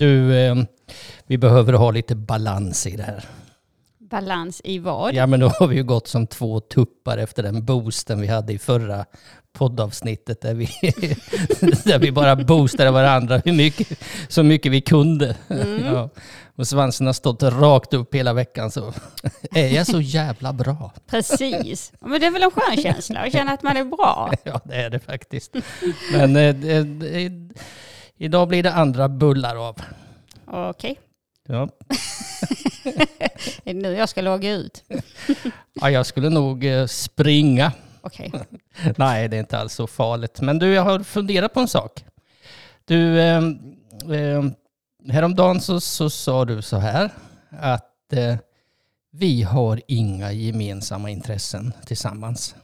Du, eh, vi behöver ha lite balans i det här. Balans i vad? Ja, men då har vi ju gått som två tuppar efter den boosten vi hade i förra poddavsnittet där vi, där vi bara boostade varandra hur mycket, så mycket vi kunde. Mm. Ja. Och svansen har stått rakt upp hela veckan så är jag så jävla bra. Precis. Men det är väl en skön känsla att känna att man är bra. Ja, det är det faktiskt. Men eh, det, idag blir det andra bullar av. Okej, Ja. är det nu jag ska logga ut? Ja, jag skulle nog eh, springa. Okej. Nej, det är inte alls så farligt. Men du, jag har funderat på en sak. Du, eh, eh, häromdagen så, så sa du så här att eh, vi har inga gemensamma intressen tillsammans.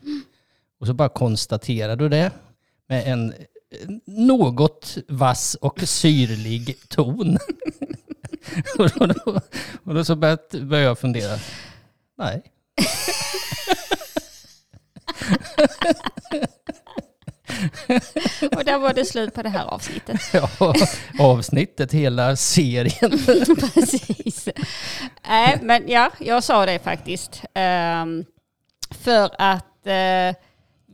Och så bara konstaterar du det med en något vass och syrlig ton. och, då, och då så började jag fundera. Nej. Och där var det slut på det här avsnittet. Ja, avsnittet, hela serien. Precis. Nej, men ja, jag sa det faktiskt. Ehm, för att eh,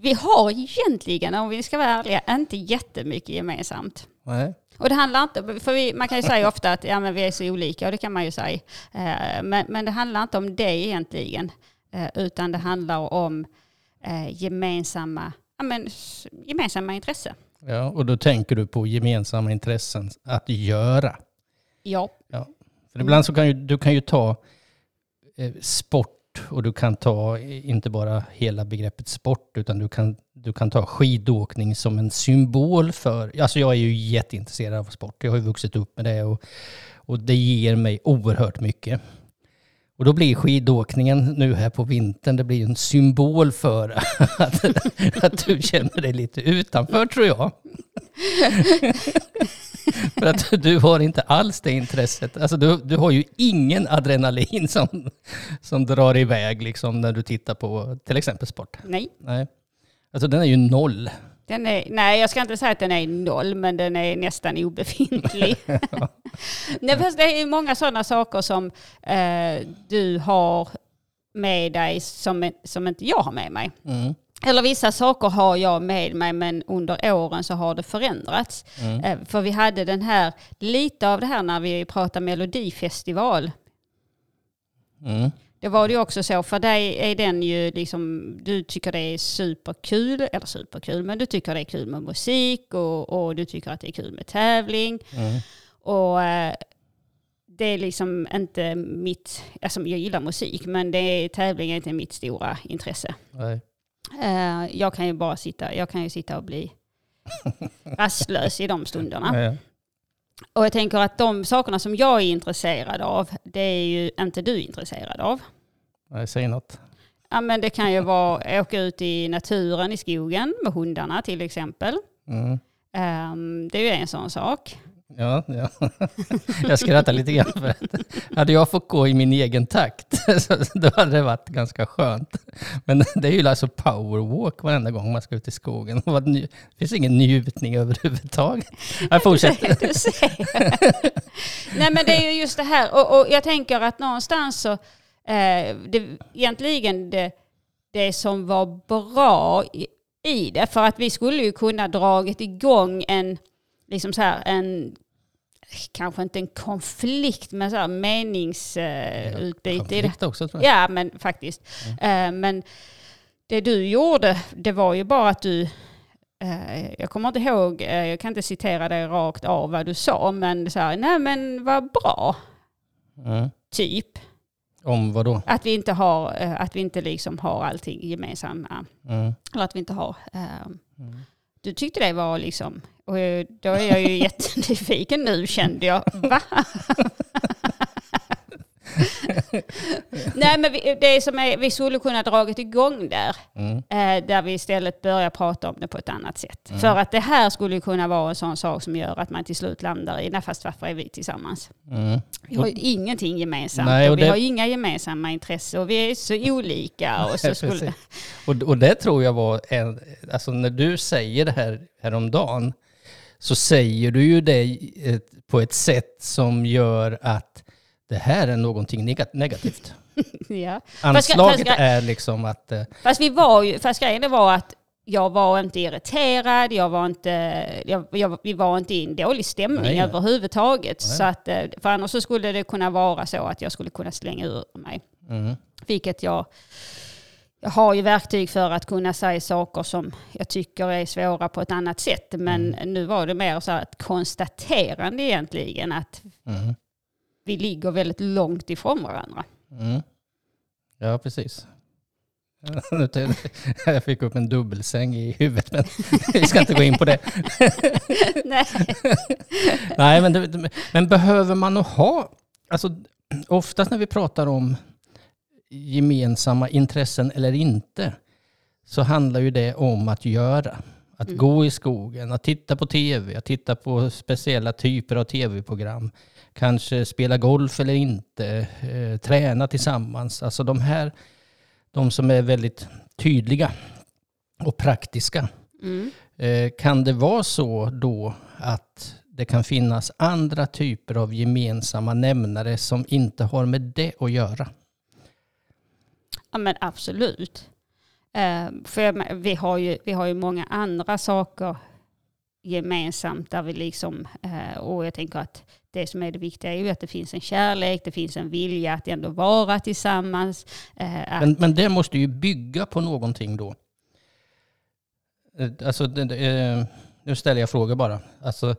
vi har egentligen, om vi ska vara ärliga, inte jättemycket gemensamt. Nej. Och det handlar inte, för vi, man kan ju säga ofta att ja, men vi är så olika, och det kan man ju säga. Eh, men, men det handlar inte om det egentligen, eh, utan det handlar om eh, gemensamma, ja, men, gemensamma intressen. Ja, och då tänker du på gemensamma intressen att göra. Ja, För ibland så kan ju, du kan ju ta eh, sport och du kan ta inte bara hela begreppet sport utan du kan, du kan ta skidåkning som en symbol för, alltså jag är ju jätteintresserad av sport, jag har ju vuxit upp med det och, och det ger mig oerhört mycket. Och då blir skidåkningen nu här på vintern, det blir en symbol för att, att du känner dig lite utanför tror jag. För att du har inte alls det intresset. Alltså du, du har ju ingen adrenalin som, som drar iväg liksom när du tittar på till exempel sport. nej. Nej. Alltså den är ju noll. Den är, nej, jag ska inte säga att den är noll, men den är nästan obefintlig. nej, fast det är många sådana saker som eh, du har med dig som, som inte jag har med mig. Mm. Eller vissa saker har jag med mig, men under åren så har det förändrats. Mm. Eh, för vi hade den här, lite av det här när vi pratade melodifestival. Mm. Det var det ju också så, för dig är den ju liksom, du tycker det är superkul, eller superkul, men du tycker det är kul med musik och, och du tycker att det är kul med tävling. Mm. Och eh, det är liksom inte mitt, alltså jag gillar musik, men det är, tävling är inte mitt stora intresse. Nej. Eh, jag kan ju bara sitta, jag kan ju sitta och bli rastlös i de stunderna. Ja. Och jag tänker att de sakerna som jag är intresserad av, det är ju inte du intresserad av. Nej, säg något. Ja, men det kan ju vara åka ut i naturen, i skogen med hundarna till exempel. Mm. Ehm, det är ju en sån sak. Ja, ja. Jag skrattar lite grann för att hade jag fått gå i min egen takt så då hade det varit ganska skönt. Men det är ju alltså powerwalk varenda gång man ska ut i skogen. Det finns ingen njutning överhuvudtaget. Jag fortsätter. Du ser. Nej men det är ju just det här. Och, och jag tänker att någonstans så, eh, det, egentligen det, det som var bra i, i det, för att vi skulle ju kunna dragit igång en, liksom så här, en kanske inte en konflikt, men så här meningsutbyte. Konflikt också tror jag. Ja, men faktiskt. Eh, men det du gjorde, det var ju bara att du... eh, jag kommer inte ihåg, eh, jag kan inte citera dig rakt av vad du sa, men så här, nej men vad bra, Mm. typ. Om vad då? Att vi inte har, att vi inte liksom har allting gemensamma. Mm. Eller att vi inte har... eh, du tyckte det var liksom... Och då är jag ju jättenyfiken nu kände jag. Va? Nej men vi, det som är, vi skulle kunna dragit igång där. Mm. Eh, där vi istället börjar prata om det på ett annat sätt. För att det här skulle kunna vara en sån sak som gör att man till slut landar i, nej fast varför är vi tillsammans? Mm. Vi har ju ingenting gemensamt Nej, och och vi det- har inga gemensamma intressen och vi är så olika. Och så skulle. Och, och det tror jag var en, alltså när du säger det här häromdagen så säger du ju det på ett sätt som gör att det här är någonting nega- negativt. ja. Anslaget fast- är liksom att... eh, Fast, vi var ju, fast grejen var att jag var inte irriterad, jag var inte, jag, jag, vi var inte i en dålig stämning Nej, nej. överhuvudtaget. Nej. Så att, eh, för annars så skulle det kunna vara så att jag skulle kunna slänga ur mig. Mm, Vilket jag, jag har ju verktyg för att kunna säga saker som jag tycker är svåra på ett annat sätt. Men Mm. nu var det mer så här ett konstaterande egentligen att mm, vi ligger väldigt långt ifrån varandra. mm. Ja, precis. Jag fick upp en dubbelsäng i huvudet, men vi ska inte gå in på det. Nej. Nej, men, det, men behöver man nog ha... Alltså, oftast när vi pratar om gemensamma intressen eller inte, så handlar ju det om att göra. Att Mm. gå i skogen, att titta på tv, att titta på speciella typer av tv-program. Kanske spela golf eller inte, eh, träna tillsammans. Alltså de här, de som är väldigt tydliga och praktiska. Mm. Eh, Kan det vara så då att det kan finnas andra typer av gemensamma nämnare som inte har med det att göra? Ja men absolut. Eh, för vi har, ju, vi har ju många andra saker gemensamt där vi liksom, eh, och jag tänker att det som är det viktiga är ju att det finns en kärlek, det finns en vilja att ändå vara tillsammans. Eh, Men, men det måste ju bygga på någonting då. Alltså, nu ställer jag frågor bara. Alltså,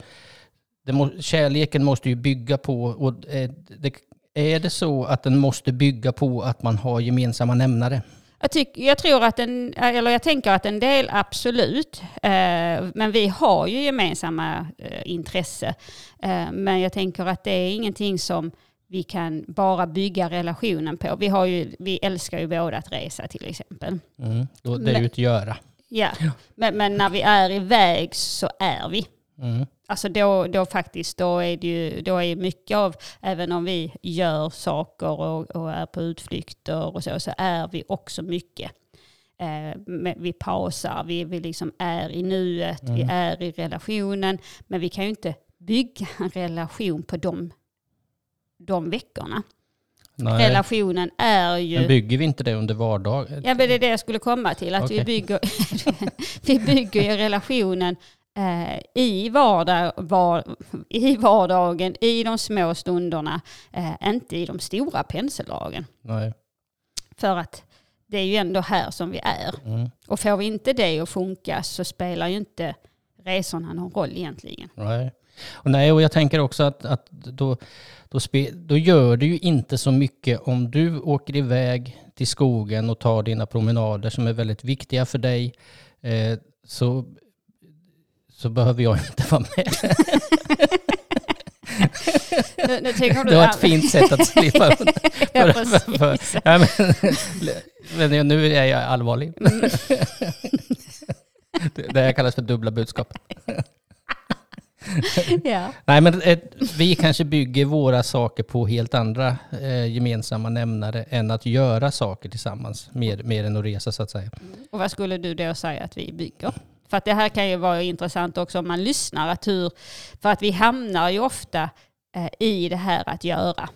må, kärleken måste ju bygga på, och det, är det så att den måste bygga på att man har gemensamma nämnare? Jag, tyck, jag tror att en, eller jag tänker att en del absolut, eh, men vi har ju gemensamma eh, intresse. Eh, men jag tänker att det är ingenting som vi kan bara bygga relationen på. Vi, har ju, vi älskar ju båda att resa till exempel. Mm, det är ju ett göra. Ja, men, men när vi är iväg så är vi. Mm, Alltså då, då faktiskt, då är det ju då är mycket av, även om vi gör saker och, och är på utflykter och så, så är vi också mycket. Eh, vi pausar, vi, vi liksom är i nuet, vi Mm. är i relationen, men vi kan ju inte bygga en relation på de, de veckorna. nej. Relationen är ju... Men bygger vi inte det under vardagen? Ja, men det är det jag skulle komma till. Att vi, Okej. bygger, vi bygger ju relationen eh, i, vardag, var, i vardagen, i de små stunderna, eh, inte i de stora penseldragen. Nej. För att det är ju ändå här som vi är. Mm, Och får vi inte det att funka så spelar ju inte resorna någon roll egentligen. nej. Och nej, och jag tänker också att, att då, då, spe, då gör det ju inte så mycket om du åker iväg till skogen och tar dina promenader som är väldigt viktiga för dig. Eh, så, så behöver jag inte vara med. Nu, nu tycker du Det var ett fint sätt att slippa undan. Ja, för-. Ja, men, men nu är jag allvarlig. Mm. Det här kallas för dubbla budskap. ja. Nej, men vi kanske bygger våra saker på helt andra eh, gemensamma nämnare än att göra saker tillsammans, mer, mer än att resa så att säga. Och vad skulle du då säga att vi bygger? För att det här kan ju vara intressant också om man lyssnar. Att hur, för att vi hamnar ju ofta eh, i det här att göra.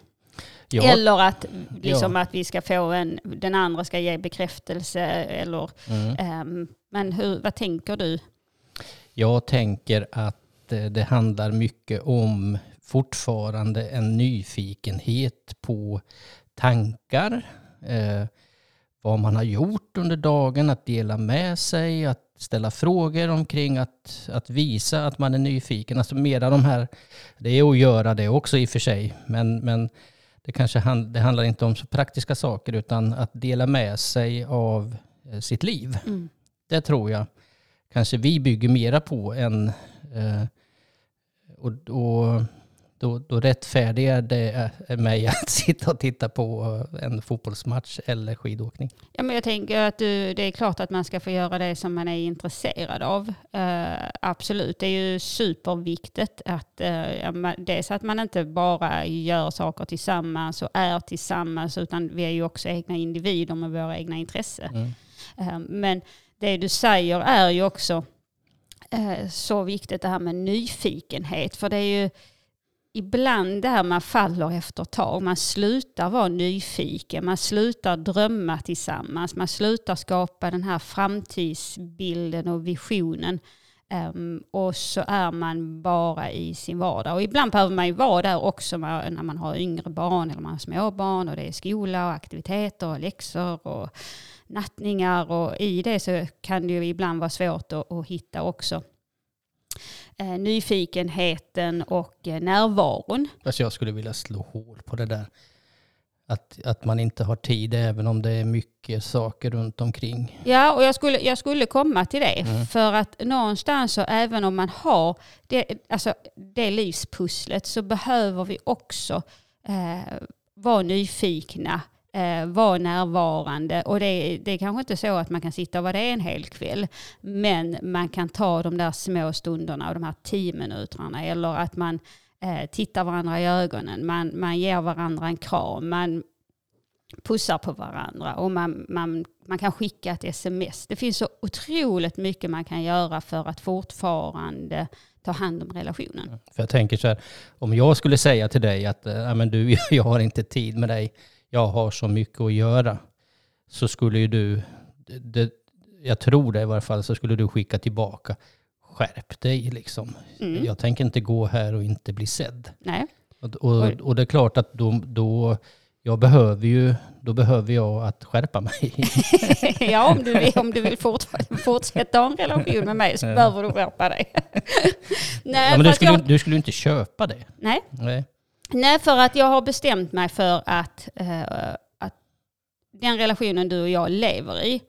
Ja, Eller att, liksom Ja. att vi ska få en, den andra ska ge bekräftelse. Eller, mm. ehm, men hur, vad tänker du? Jag tänker att eh, det handlar mycket om fortfarande en nyfikenhet på tankar, eh, vad man har gjort under dagen, att dela med sig, att ställa frågor omkring, att, att visa att man är nyfiken. Alltså mera de här, det är att göra det också i och för sig, men, men det kanske hand, det handlar inte om så praktiska saker utan att dela med sig av eh, sitt liv. Mm. Det tror jag kanske vi bygger mera på än... Eh, och, och då, då rättfärdigar det eh, mig att sitta och titta på en fotbollsmatch eller skidåkning. Ja, men jag tänker att du, det är klart att man ska få göra det som man är intresserad av. Eh, absolut, det är ju superviktigt att uh, dels att man inte bara gör saker tillsammans och är tillsammans utan vi är ju också egna individer med våra egna intressen. Mm. Eh, men det du säger är ju också eh, så viktigt det här med nyfikenhet. För det är ju ibland där man faller efter ett tag. Man slutar vara nyfiken, man slutar drömma tillsammans, man slutar skapa den här framtidsbilden och visionen. Um, och så är man bara i sin vardag. Och ibland behöver man ju vara där också när man har yngre barn eller man har små barn och det är skola och aktiviteter och läxor och nattningar och i det så kan det ju ibland vara svårt att, att hitta också eh, nyfikenheten och eh, närvaron. Alltså jag skulle vilja slå hål på det där. Att, att man inte har tid även om det är mycket saker runt omkring. Ja, och jag skulle, jag skulle komma till det. Mm. För att någonstans så även om man har det, alltså det livspusslet så behöver vi också eh, vara nyfikna eh, vara närvarande. Och det, det är kanske inte så att man kan sitta och vara det en hel kväll. Men man kan ta de där små stunderna och de här tio minuterna. Eller att man eh, tittar varandra i ögonen. Man, man ger varandra en kram. Man pussar på varandra. Och man, man, man kan skicka ett sms. Det finns så otroligt mycket man kan göra för att fortfarande ta hand om relationen. För jag tänker så här, om jag skulle säga till dig att äh, men du, jag har inte tid med dig jag har så mycket att göra, så skulle ju du, det, jag tror det i varje fall, så skulle du skicka tillbaka, skärp dig liksom. Mm. Jag tänker inte gå här och inte bli sedd. Nej. Och, och, och det är klart att då, då jag behöver ju, då behöver jag att skärpa mig. ja, om du vill, om du vill fort, fortsätta ha en relation med mig så behöver du skärpa dig. Nej, ja, men du skulle, jag... du skulle inte köpa det. Nej. Nej. Nej, för att jag har bestämt mig för att, eh, att den relationen du och jag lever i,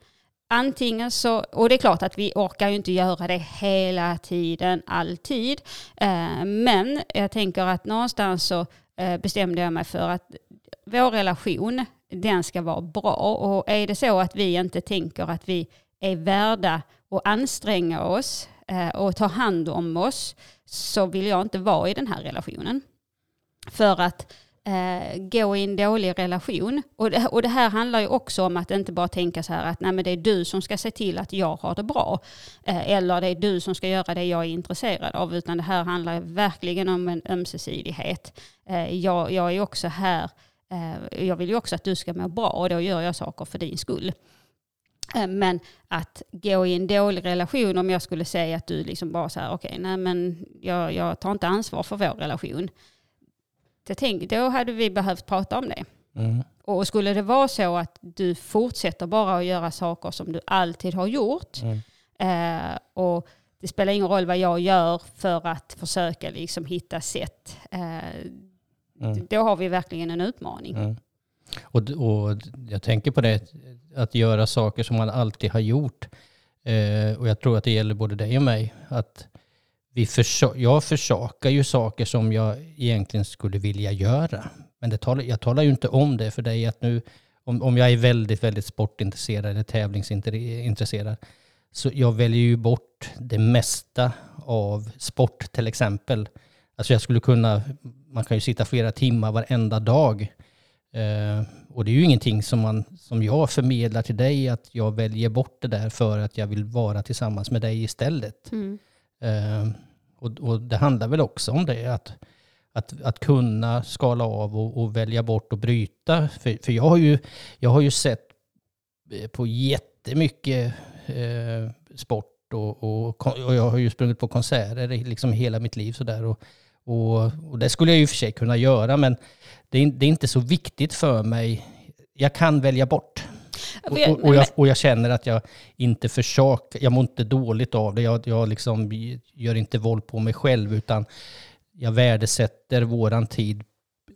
antingen så, och det är klart att vi orkar ju inte göra det hela tiden, alltid, eh, men jag tänker att någonstans så eh, bestämde jag mig för att vår relation, den ska vara bra. Och är det så att vi inte tänker att vi är värda att anstränga oss eh, och ta hand om oss, så vill jag inte vara i den här relationen för att eh, gå i en dålig relation. Och det, och det här handlar ju också om att inte bara tänka så här att nej, men det är du som ska se till att jag har det bra. Eh, eller det är du som ska göra det jag är intresserad av. Utan det här handlar verkligen om en ömsesidighet. Eh, jag, jag är också här, eh, jag vill ju också att du ska må bra och då gör jag saker för din skull. Eh, men att gå i en dålig relation, om jag skulle säga att du liksom bara så här, okej, okay, nej men jag, jag tar inte ansvar för vår relation jag tänkte, då hade vi behövt prata om det. Mm. Och skulle det vara så att du fortsätter bara att göra saker som du alltid har gjort mm. eh, och det spelar ingen roll vad jag gör för att försöka liksom hitta sätt. Eh, mm. Då har vi verkligen en utmaning. Mm. Och, och jag tänker på det, att göra saker som man alltid har gjort. Eh, och jag tror att det gäller både dig och mig. Att vi försö jag försakar ju saker som jag egentligen skulle vilja göra. Men det talar, jag talar ju inte om det för dig att nu, om, om jag är väldigt, väldigt sportintresserad eller tävlingsintresserad, så jag väljer ju bort det mesta av sport till exempel. Alltså jag skulle kunna, man kan ju sitta flera timmar varenda dag. Eh, och det är ju ingenting som, man, som jag förmedlar till dig, att jag väljer bort det där för att jag vill vara tillsammans med dig istället. Mm. Eh, och, och, det handlar väl också om det, att, att, att kunna skala av och, och välja bort och bryta. För, för jag, har ju, jag har ju sett eh, på jättemycket eh, sport och, och, och, jag har ju sprungit på konserter liksom hela mitt liv sådär. Och, och, och det skulle jag ju för sig kunna göra, men det är, det är inte så viktigt för mig. Jag kan välja bort. Och, och, och, jag, och jag känner att jag inte försöker, jag mår inte dåligt av det. Jag, jag liksom gör inte våld på mig själv, utan jag värdesätter våran tid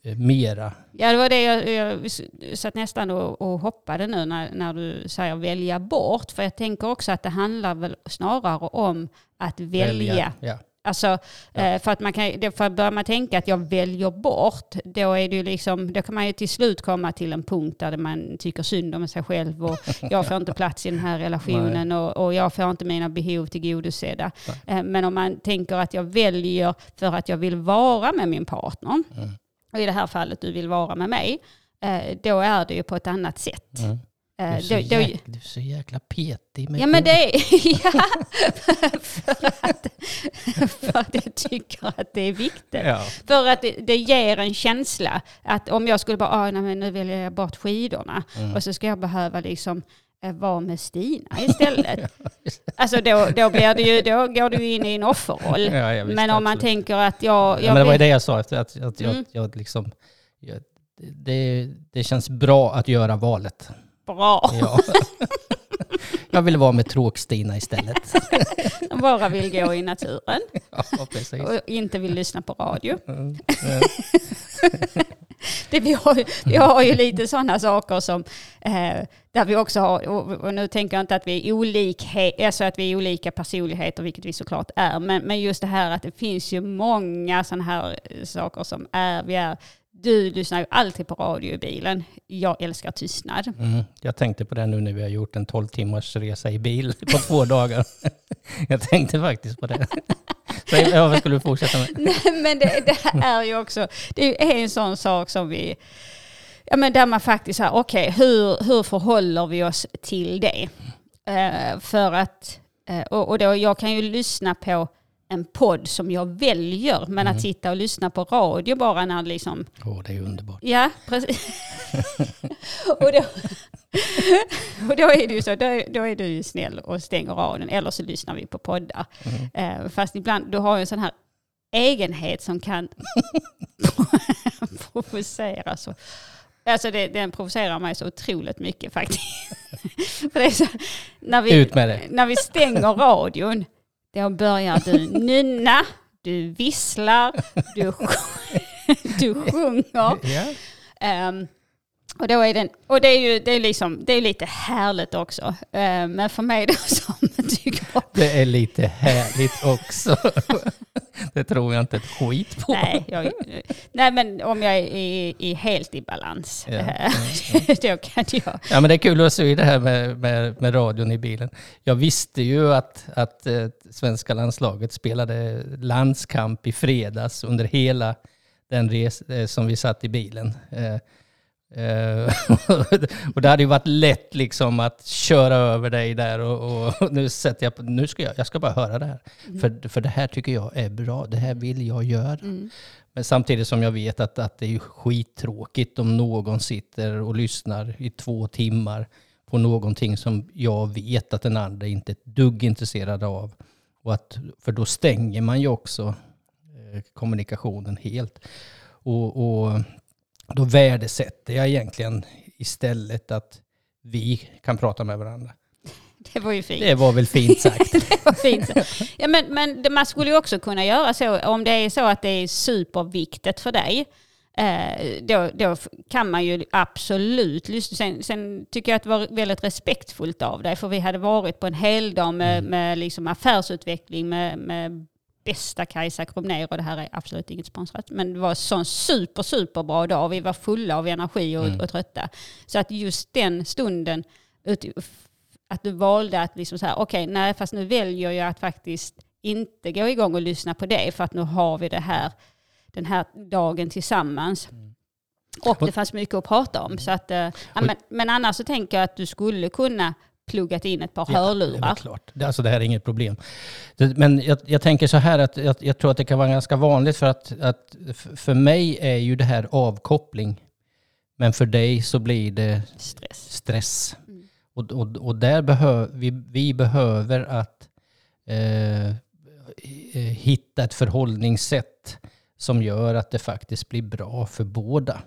eh, mera. Ja, det var det jag, jag satt nästan och, och hoppade nu när, när du säger välja bort. För jag tänker också att det handlar väl snarare om att välja. välja ja. Alltså, ja. Eh, för att man kan, för börjar man tänka att jag väljer bort, då, är det liksom, då kan man ju till slut komma till en punkt där man tycker synd om sig själv och jag får inte plats i den här relationen och, och, jag får inte mina behov tillgodosedda. Nej. Eh, men om man tänker att jag väljer för att jag vill vara med min partner, mm. och i det här fallet du vill vara med mig, eh, då är det ju på ett annat sätt. Mm. Du Eh, är, så då- då- jäkla, du är så jäkla petig med Ja men det är, ja, för, att, för att jag tycker att det är viktigt. Ja. För att det, det ger en känsla att om jag skulle bara, ah, nej, men nu väljer jag bort skidorna Mm. och så ska jag behöva liksom eh, vara med Stina istället. alltså då, då, blir det ju, då går du in i en offerroll. Ja, jag visste men om man absolut. tänker att jag... Ja, jag men det var ju det jag sa, efter att, att jag, Mm. jag liksom... Jag, det, det känns bra att göra valet. Bra. Ja. jag vill vara med Tråk-Stina istället. Som bara vill gå i naturen ja, precis. och inte vill lyssna på radio. Mm. Det, vi, har, ju- vi har ju lite sådana saker som eh, där vi också har, och, och nu tänker jag inte att vi är olikhet, alltså att vi är olika personligheter, vilket vi såklart är, men, men just det här att det finns ju många sådana här saker som är, vi är, du lyssnar ju alltid på radio i bilen, jag älskar tystnad. Mm. Jag tänkte på det nu när vi har gjort en 12 timmars resa i bil på två dagar. jag tänkte faktiskt på det. Så, ja, vad skulle du fortsätta med? Nej, men det, det är ju också, det är en sån sak som vi, ja men där man faktiskt säger, okej hur, hur förhåller vi oss till det? Eh, för att, eh, och, och då, jag kan ju lyssna på en podd som jag väljer, men att sitta och lyssna på radio bara när liksom, Åh, det är underbart. ja precis. och, då, och då är det ju så, då, då är du snäll och stänger radion, eller så lyssnar vi på poddar. Eh, fast ibland, du har ju en sån här egenhet som kan provocera så. Alltså det, den provocerar mig så otroligt mycket faktiskt. För det är så, när, vi, när vi stänger radion, då börjar du nynna, du visslar, du, sj- du sjunger. Ja. Ehm, och, då är den, och det är ju det är liksom, det är lite härligt också. Ehm, men för mig då som tycker om Det är lite härligt också. det tror jag inte ett skit på. Nej, jag, nej, men om jag är, är, är helt i balans, Ja, eh, då kan jag... Ja, men det är kul att se det här med, med, med radion i bilen. Jag visste ju att, att eh, svenska landslaget spelade landskamp i fredags under hela den res eh, som vi satt i bilen. Eh, och det hade ju varit lätt liksom att köra över dig där och, och nu sätter jag på, nu ska jag, jag ska bara höra det här. För, för det här tycker jag är bra, det här vill jag göra. Mm. Men samtidigt som jag vet att, att det är skittråkigt om någon sitter och lyssnar i två timmar på någonting som jag vet att den andra inte är ett dugg intresserad av. Och att, för då stänger man ju också eh, kommunikationen helt. Och, och då värdesätter jag egentligen istället att vi kan prata med varandra. Det var ju fint. Det var väl fint sagt. Det var fint. Ja, men, men man skulle ju också kunna göra så, om det är så att det är superviktigt för dig, eh, då, då kan man ju absolut lyssna. Sen, sen tycker jag att det var väldigt respektfullt av dig, för vi hade varit på en hel dag med, med liksom affärsutveckling med, med bästa Kajsa Kromnér och det här är absolut inget sponsrat. Men det var en sån super, super bra dag. Vi var fulla av energi och, och trötta. Så att just den stunden, att du valde att liksom så här, okej, nej fast nu väljer jag att faktiskt inte gå igång och lyssna på det för att nu har vi det här, den här dagen tillsammans. Och det fanns mycket att prata om. Så att, ja, men, men annars så tänker jag att du skulle kunna pluggat in ett par Ja, det är hörlurar. klart. Alltså det här är inget problem. Men jag, jag tänker så här att jag, jag tror att det kan vara ganska vanligt för att, att för mig är ju det här avkoppling. Men för dig så blir det Stress. stress. Mm. Och, och, och där behöver vi, vi behöver att eh, eh, hitta ett förhållningssätt som gör att det faktiskt blir bra för båda.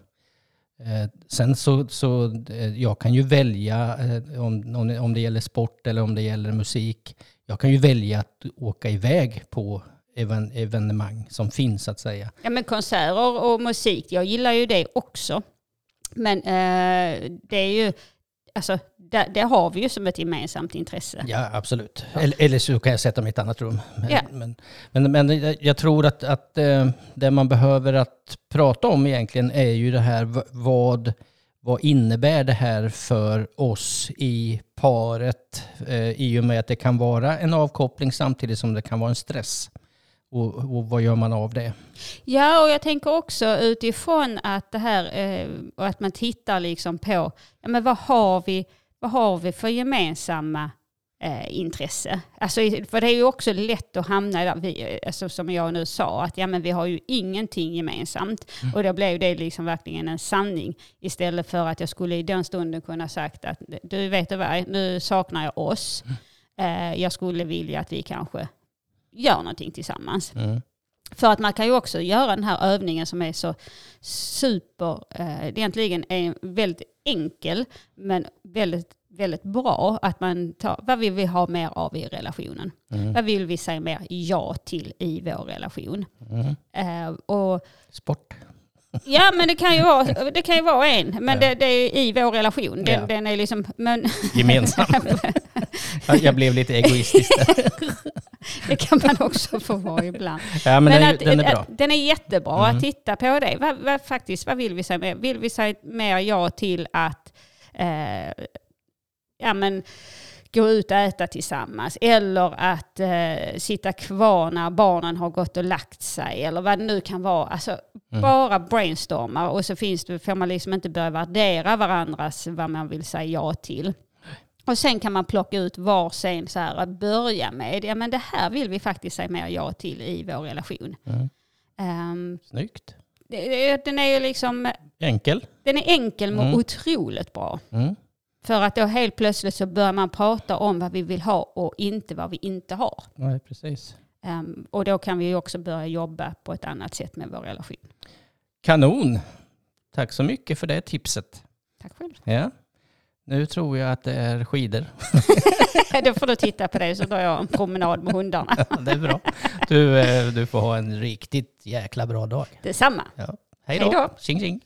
Eh, sen så, så eh, jag kan ju välja eh, om, om, det- om det gäller sport eller om det gäller musik. Jag kan ju välja att åka iväg på even, evenemang som finns så att säga. Ja men konserter och musik, jag gillar ju det också. Men eh, det är ju, alltså det, det har vi ju som ett gemensamt intresse. Ja, absolut. Eller, eller så kan jag sätta mig i ett annat rum. Men, Ja. men, men, men jag- tror att, att eh, det man behöver att prata om egentligen är ju det här vad, vad innebär det här för oss i paret eh, i och med att det kan vara en avkoppling samtidigt som det kan vara en stress. Och, och vad gör man av det? Ja, och jag tänker också utifrån att det här, eh, och att man tittar liksom på, ja men vad har vi vad har vi för gemensamma eh, intresse? Alltså, för det är ju också lätt att hamna där, vi, alltså, som jag nu sa, att ja, men vi har ju ingenting gemensamt. Och då blev det liksom verkligen en sanning istället för att jag skulle i den stunden kunna sagt att du vet du vad, nu saknar jag oss. Eh, jag skulle vilja att vi kanske gör någonting tillsammans. Mm. För att man kan ju också göra den här övningen som är så super, eh, egentligen är väldigt enkel men väldigt, väldigt bra. Att man tar, vad vill vi ha mer av i relationen? Mm. Vad vill vi säga mer ja till i vår relation? Mm. Eh, och Sport. Ja, men det kan ju vara, det kan ju vara en. Men Ja. det, det är i vår relation. Den, Ja. den är liksom, men Gemensam. Ja, jag blev lite egoistisk där. det kan man också få vara ibland. Ja, men, den, att, den är bra. den är jättebra Mm. att titta på det. Vad, vad, faktiskt, vad vill vi säga mer? Vill vi säga mer ja till att eh, ja, men, gå ut och äta tillsammans? Eller att eh, sitta kvar när barnen har gått och lagt sig? Eller vad det nu kan vara. Alltså, Mm. Bara brainstorma och så finns det, får man liksom inte börja värdera varandras vad man vill säga ja till. Och sen kan man plocka ut varsin så här att börja med. Ja men det här vill vi faktiskt säga mer ja till i vår relation. Mm. Ehm, Snyggt. den är ju liksom, Enkel. den är enkel men Mm. otroligt bra. Mm. För att då helt plötsligt så börjar man prata om vad vi vill ha och inte vad vi inte har. Ja, precis. Ehm, och då kan vi också börja jobba på ett annat sätt med vår relation. Kanon. Tack så mycket för det tipset. Tack själv. Ja. Nu tror jag att det är skidor. då får du titta på det så drar jag en promenad med hundarna. Det är bra. Du, eh, du får ha en riktigt jäkla bra dag. Detsamma. Hej Hej då. då. Tjing tjing.